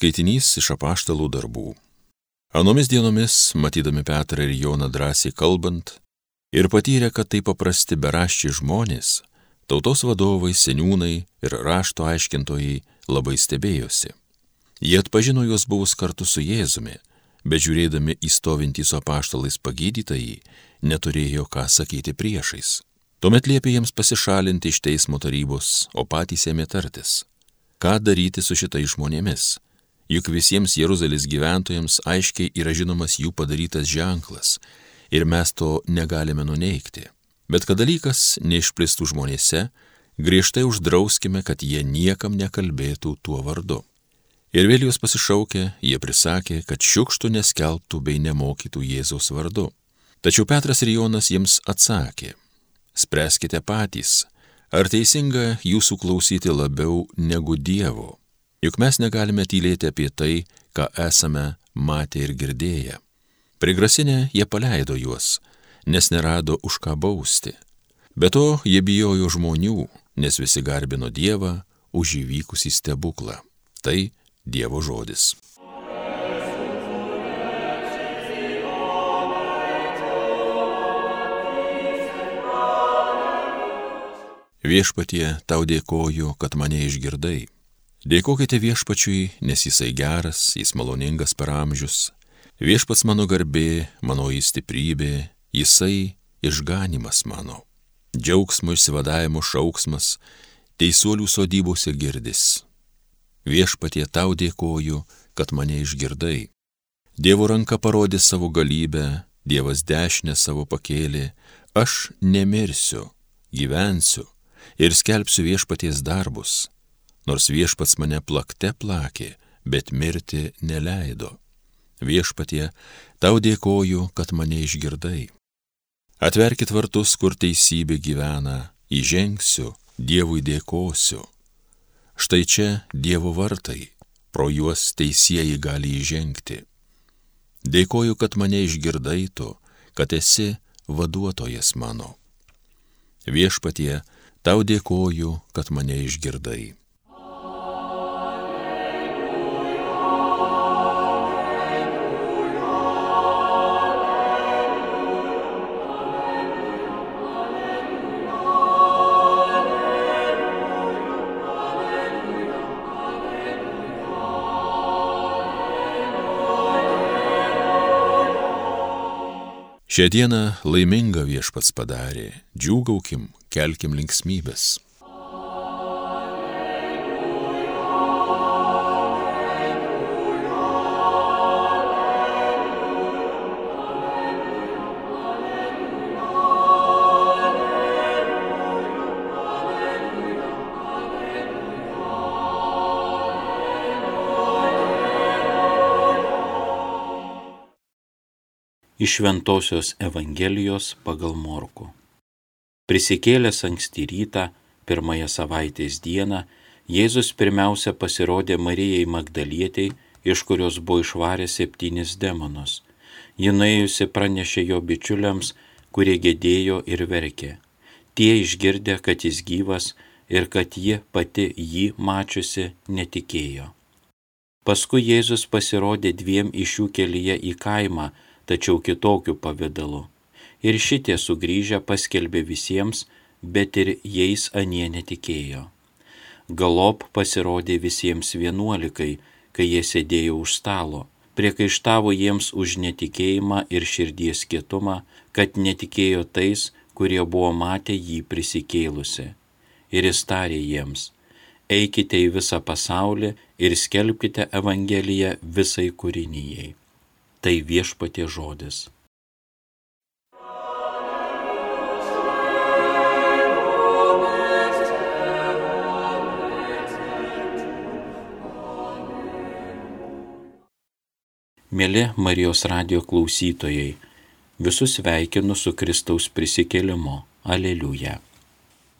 Skaitinys iš apaštalų darbų. Anomis dienomis, matydami Petrą ir Joną drąsiai kalbant ir patyrę, kad tai paprasti beraščiai žmonės, tautos vadovai, seniūnai ir rašto aiškintojai labai stebėjosi. Jie atpažino juos buvus kartu su Jėzumi, bet žiūrėdami į stovintį su apaštalais pagydytąjį, neturėjo ką sakyti priešais. Tuomet liepė jiems pasišalinti iš teismo tarybos, o patys ėmė tartis. Ką daryti su šitais žmonėmis? Juk visiems Jeruzalės gyventojams aiškiai yra žinomas jų padarytas ženklas ir mes to negalime nuneikti. Bet kad dalykas neišplistų žmonėse, griežtai uždrauskime, kad jie niekam nekalbėtų tuo vardu. Ir vėl juos pasišaukė, jie prisakė, kad šiukštų neskelbtų bei nemokytų Jėzaus vardu. Tačiau Petras ir Jonas jiems atsakė, spręskite patys, ar teisinga jūsų klausyti labiau negu Dievo Juk mes negalime tylėti apie tai, ką esame matę ir girdėję. Prigrasinę jie paleido juos, nes nerado už ką bausti. Be to jie bijojo žmonių, nes visi garbino Dievą už įvykusį stebuklą. Tai Dievo žodis. Viešpatie, tau dėkoju, kad mane išgirdai Dėkokite viešpačiui, nes jisai geras, jis maloningas per amžius. Viešpats mano garbė, mano įstiprybė, jisai išganimas mano. Džiaugsmo išsivadavimo šauksmas, teisuolių sodybose girdis. Viešpatie tau dėkoju, kad mane išgirdai. Dievo ranka parodė savo galybę, Dievas dešinę savo pakėlė, aš nemirsiu, gyvensiu ir skelbsiu viešpaties darbus nors viešpats mane plakte plakė, bet mirti neleido. Viešpatie, tau dėkoju, kad mane išgirdai. Atverkit vartus, kur teisybė gyvena, įžengsiu, Dievui dėkosiu. Štai čia Dievo vartai, pro juos teisėjai gali įžengti. Dėkoju, kad mane išgirdai tu, kad esi vaduotojas mano. Viešpatie, tau dėkoju, kad mane išgirdai. Šią dieną laimingą viešpats padarė, džiūgaukim, kelkim linksmybės. Iš Šventojios Evangelijos pagal Morku. Prisikėlęs anksti rytą, pirmąją savaitės dieną, Jėzus pirmiausia pasirodė Marijai Magdalietiai, iš kurios buvo išvarę septynis demonus. Ji nuėjusi pranešė jo bičiuliams, kurie gėdėjo ir verkė. Tie išgirdę, kad jis gyvas ir kad ji pati jį mačiusi, netikėjo. Paskui Jėzus pasirodė dviem iš jų kelyje į kaimą, tačiau kitokiu pavydalu. Ir šitie sugrįžę paskelbė visiems, bet ir jais anie netikėjo. Galop pasirodė visiems vienuolikai, kai jie sėdėjo už stalo, priekaištavo jiems už netikėjimą ir širdies kietumą, kad netikėjo tais, kurie buvo matę jį prisikėlusi. Ir jis tarė jiems, eikite į visą pasaulį ir skelbkite Evangeliją visai kūrinyjei tai viešpatie žodis. Mėly Marijos radio klausytojai, visus sveikinu su Kristaus prisikėlimu. Aleliuja.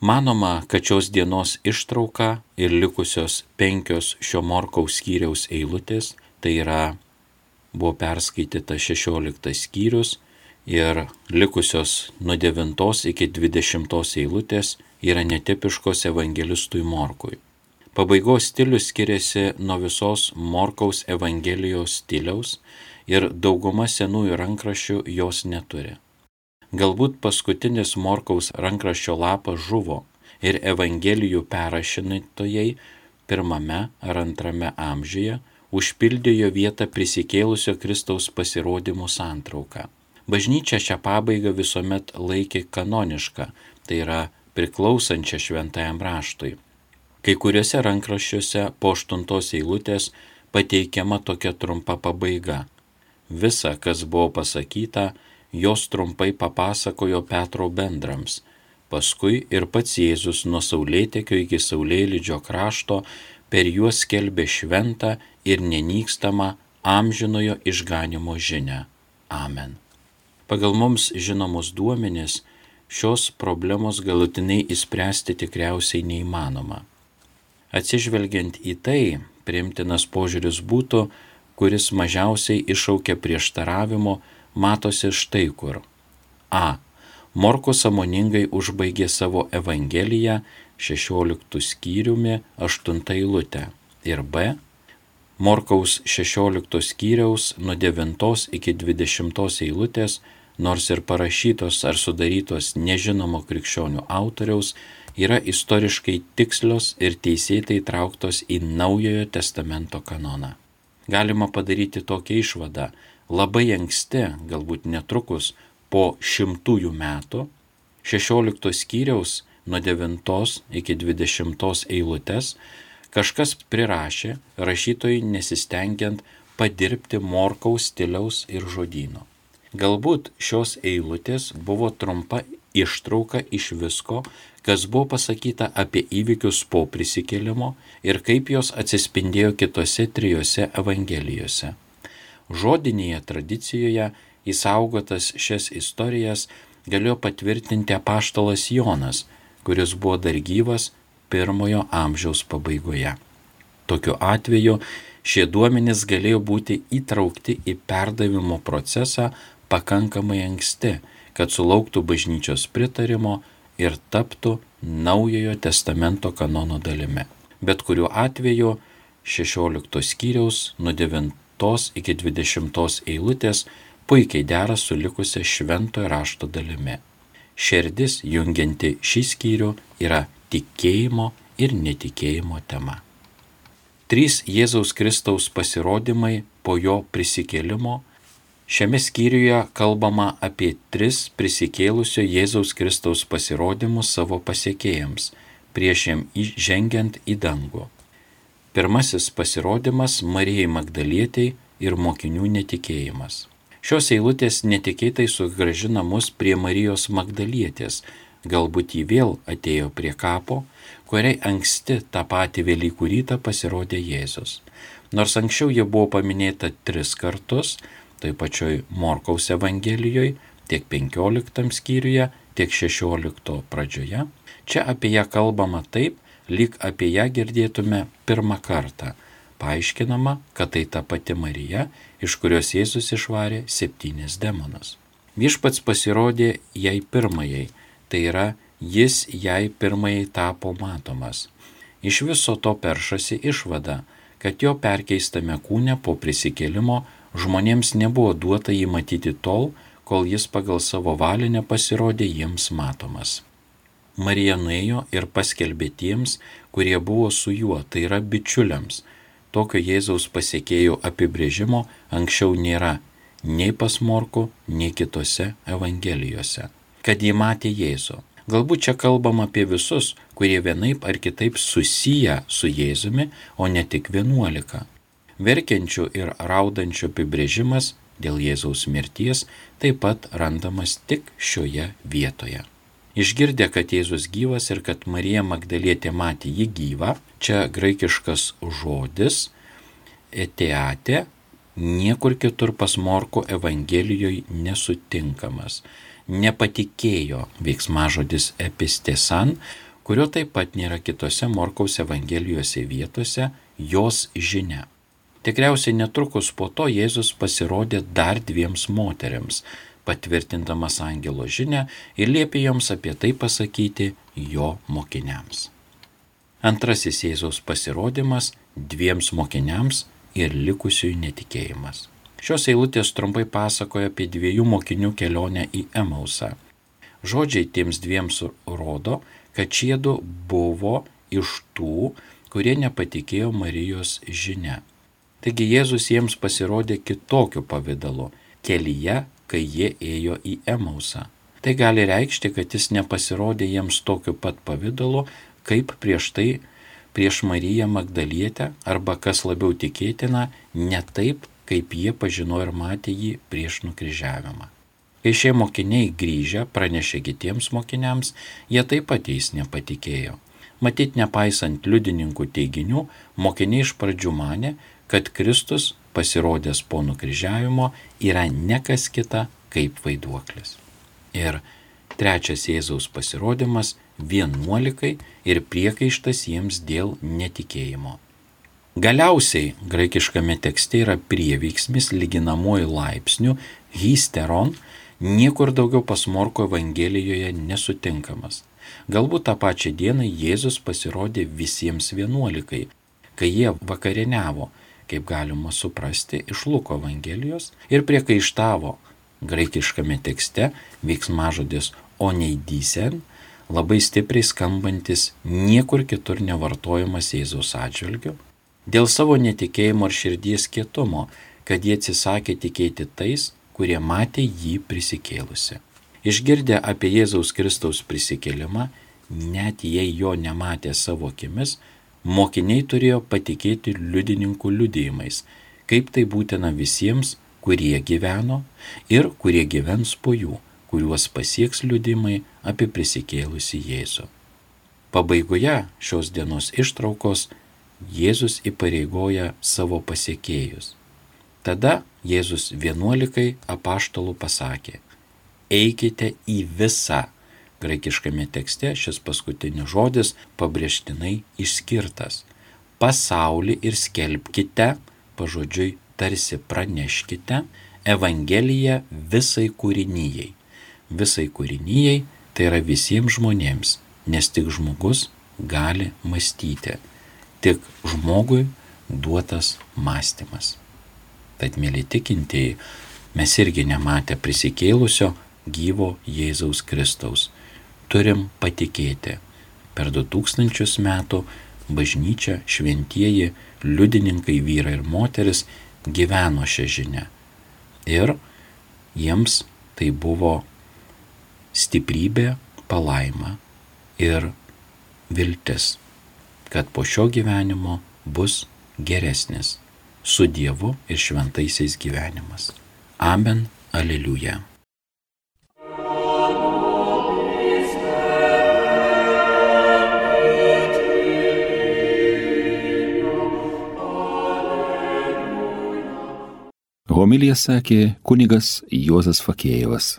Manoma, kad šios dienos ištrauka ir likusios penkios šio morkaus skyriaus eilutės, tai yra buvo perskaityta 16 skyrius ir likusios nuo 9 iki 20 eilutės yra netipiškos evangelistui Morkui. Pabaigos stilius skiriasi nuo visos Morkaus Evangelijos stiliaus ir dauguma senųjų rankraščių jos neturi. Galbūt paskutinis Morkaus rankraščio lapas žuvo ir Evangelijų perrašintojai pirmame ar antrame amžiuje užpildė jo vietą prisikėlusio Kristaus pasirodymų santrauką. Bažnyčia šią pabaigą visuomet laikė kanonišką, tai yra priklausančią šventajam raštui. Kai kuriuose rankraščiuose po aštuntos eilutės pateikiama tokia trumpa pabaiga. Visa, kas buvo pasakyta, jos trumpai papasakojo Petro bendrams. Paskui ir pats Jėzus nuo saulėtekio iki saulėlydžio krašto per juos skelbė šventą ir nenykstamą amžinojo išganimo žinę. Amen. Pagal mums žinomus duomenis šios problemos galutinai įspręsti tikriausiai neįmanoma. Atsižvelgiant į tai, priimtinas požiūris būtų, kuris mažiausiai iššaukia prieštaravimo, matosi štai kur. A. Morkus samoningai užbaigė savo Evangeliją 16 skyriumi 8 eilutę. Ir B. Morkaus 16 skyriaus nuo 9 iki 20 eilutės, nors ir parašytos ar sudarytos nežinomo krikščionių autoriaus, yra istoriškai tikslios ir teisėtai trauktos į Naujojo testamento kanoną. Galima padaryti tokią išvadą. Labai anksti, galbūt netrukus po šimtųjų metų, 16 skyriaus nuo 9 iki 20 eilutės, kažkas prirašė, rašytojai nesistengiant padirbti morkaus stiliaus ir žodino. Galbūt šios eilutės buvo trumpa ištrauka iš visko, kas buvo pasakyta apie įvykius po prisikėlimo ir kaip jos atsispindėjo kitose trijose evangelijose. Žodinėje tradicijoje įsaugotas šias istorijas galėjo patvirtinti apaštalas Jonas, kuris buvo dar gyvas pirmojo amžiaus pabaigoje. Tokiu atveju šie duomenys galėjo būti įtraukti į perdavimo procesą pakankamai anksti, kad sulauktų bažnyčios pritarimo ir taptų Naujojo testamento kanono dalimi. Bet kuriuo atveju 16 skyriaus nuo 9 iki 20 eilutės puikiai dera su likusia šventojo rašto dalimi. Šerdis jungianti šį skyrių yra tikėjimo ir netikėjimo tema. Trys Jėzaus Kristaus pasirodymai po jo prisikėlimo Šiame skyriuje kalbama apie tris prisikėlusio Jėzaus Kristaus pasirodymus savo pasiekėjams, prieš jam žengiant į dangų. Pirmasis pasirodymas Marijai Magdalietiai ir mokinių netikėjimas. Šios eilutės netikėtai sugražina mus prie Marijos Magdalietės, galbūt jį vėl atėjo prie kapo, kuriai anksti tą patį Velykų rytą pasirodė Jėzus. Nors anksčiau ji buvo paminėta tris kartus, tai pačioj Morkaus Evangelijoje, tiek 15 skyriuje, tiek 16 pradžioje. Čia apie ją kalbama taip, lyg apie ją girdėtume pirmą kartą. Paaiškinama, kad tai ta pati Marija, iš kurios Jėzus išvarė septynis demonus. Viešpats pasirodė jai pirmajai, tai yra jis jai pirmajai tapo matomas. Iš viso to peršasi išvada, kad jo perkeistame kūne po prisikėlimo žmonėms nebuvo duota jį matyti tol, kol jis pagal savo valią nepasirodė jiems matomas. Marija nuėjo ir paskelbė tiems, kurie buvo su juo, tai yra bičiuliams. Tokio Jėzaus pasiekėjų apibrėžimo anksčiau nėra nei pas Morku, nei kitose Evangelijose. Kad jį matė Jėzų. Galbūt čia kalbam apie visus, kurie vienaip ar kitaip susiję su Jėzumi, o ne tik vienuolika. Verkiančių ir raudančių apibrėžimas dėl Jėzaus mirties taip pat randamas tik šioje vietoje. Išgirdę, kad Jėzus gyvas ir kad Marija Magdalietė matė jį gyvą, čia graikiškas žodis eteate niekur kitur pas Morko Evangelijoje nesutinkamas. Nepatikėjo veiksmažodis epistesan, kurio taip pat nėra kitose Morkaus Evangelijose vietose jos žinia. Tikriausiai netrukus po to Jėzus pasirodė dar dviems moteriams, patvirtindamas angelo žinę ir liepė joms apie tai pasakyti jo mokiniams. Antrasis Jėzaus pasirodymas dviems mokiniams ir likusiųjų netikėjimas. Šios eilutės trumpai pasakoja apie dviejų mokinių kelionę į Emausą. Žodžiai tiems dviems rodo, kad šiedu buvo iš tų, kurie nepatikėjo Marijos žinia. Taigi Jėzus jiems pasirodė kitokiu pavydalu - kelyje, kai jie ėjo į Emausą. Tai gali reikšti, kad jis nepasirodė jiems tokiu pat pavydalu, kaip prieš tai prieš Mariją Magdalietę arba kas labiau tikėtina, ne taip, kaip jie pažino ir matė jį prieš nukryžiavimą. Kai šie mokiniai grįžę pranešė kitiems mokiniams, jie taip pat jais nepatikėjo. Matyt, nepaisant liudininkų teiginių, mokiniai iš pradžių mane, kad Kristus, pasirodęs po nukryžiavimo, yra ne kas kita kaip vaiduoklis. Ir trečias Jėzaus pasirodymas - vienuolikai ir priekaištas jiems dėl netikėjimo. Galiausiai graikiškame tekste yra prieveiksmis lyginamuoju laipsniu hysteron, niekur daugiau pas Morko Evangelijoje nesutinkamas. Galbūt tą pačią dieną Jėzus pasirodė visiems vienuolikai, kai jie vakarieniavo, kaip galima suprasti iš Luko Evangelijos, ir priekaištavo graikiškame tekste veiksmažodis oneidysen, labai stipriai skambantis niekur kitur nevartojamas Jėzaus atžvilgiu dėl savo netikėjimo ir širdies kietumo, kad jie atsisakė tikėti tais, kurie matė jį prisikėlusi. Išgirdę apie Jėzaus Kristaus prisikėlimą, net jei jo nematė savo akimis, mokiniai turėjo patikėti liudininkų liudėjimais, kaip tai būtina visiems, kurie gyveno ir kurie gyvens po jų, kuriuos pasieks liudimai apie prisikėlusi Jėzų. Pabaigoje šios dienos ištraukos Jėzus įpareigoja savo pasiekėjus. Tada Jėzus vienuolikai apaštalų pasakė, eikite į visą. Graikiškame tekste šis paskutinis žodis pabrėžtinai išskirtas. Pasaulį ir skelbkite, pažodžiui tarsi praneškite, Evangeliją visai kūrinyjei. Visai kūrinyjei tai yra visiems žmonėms, nes tik žmogus gali mąstyti tik žmogui duotas mąstymas. Tad, mėly tikintieji, mes irgi nematę prisikėlusio gyvo Jėzaus Kristaus. Turim patikėti. Per du tūkstančius metų bažnyčia, šventieji, liudininkai, vyrai ir moteris gyveno šią žinę. Ir jiems tai buvo stiprybė, palaima ir viltis kad po šio gyvenimo bus geresnis su Dievu ir šventaisiais gyvenimas. Amen, aleliuja. Homilija sakė kunigas Juozas Fakėjevas.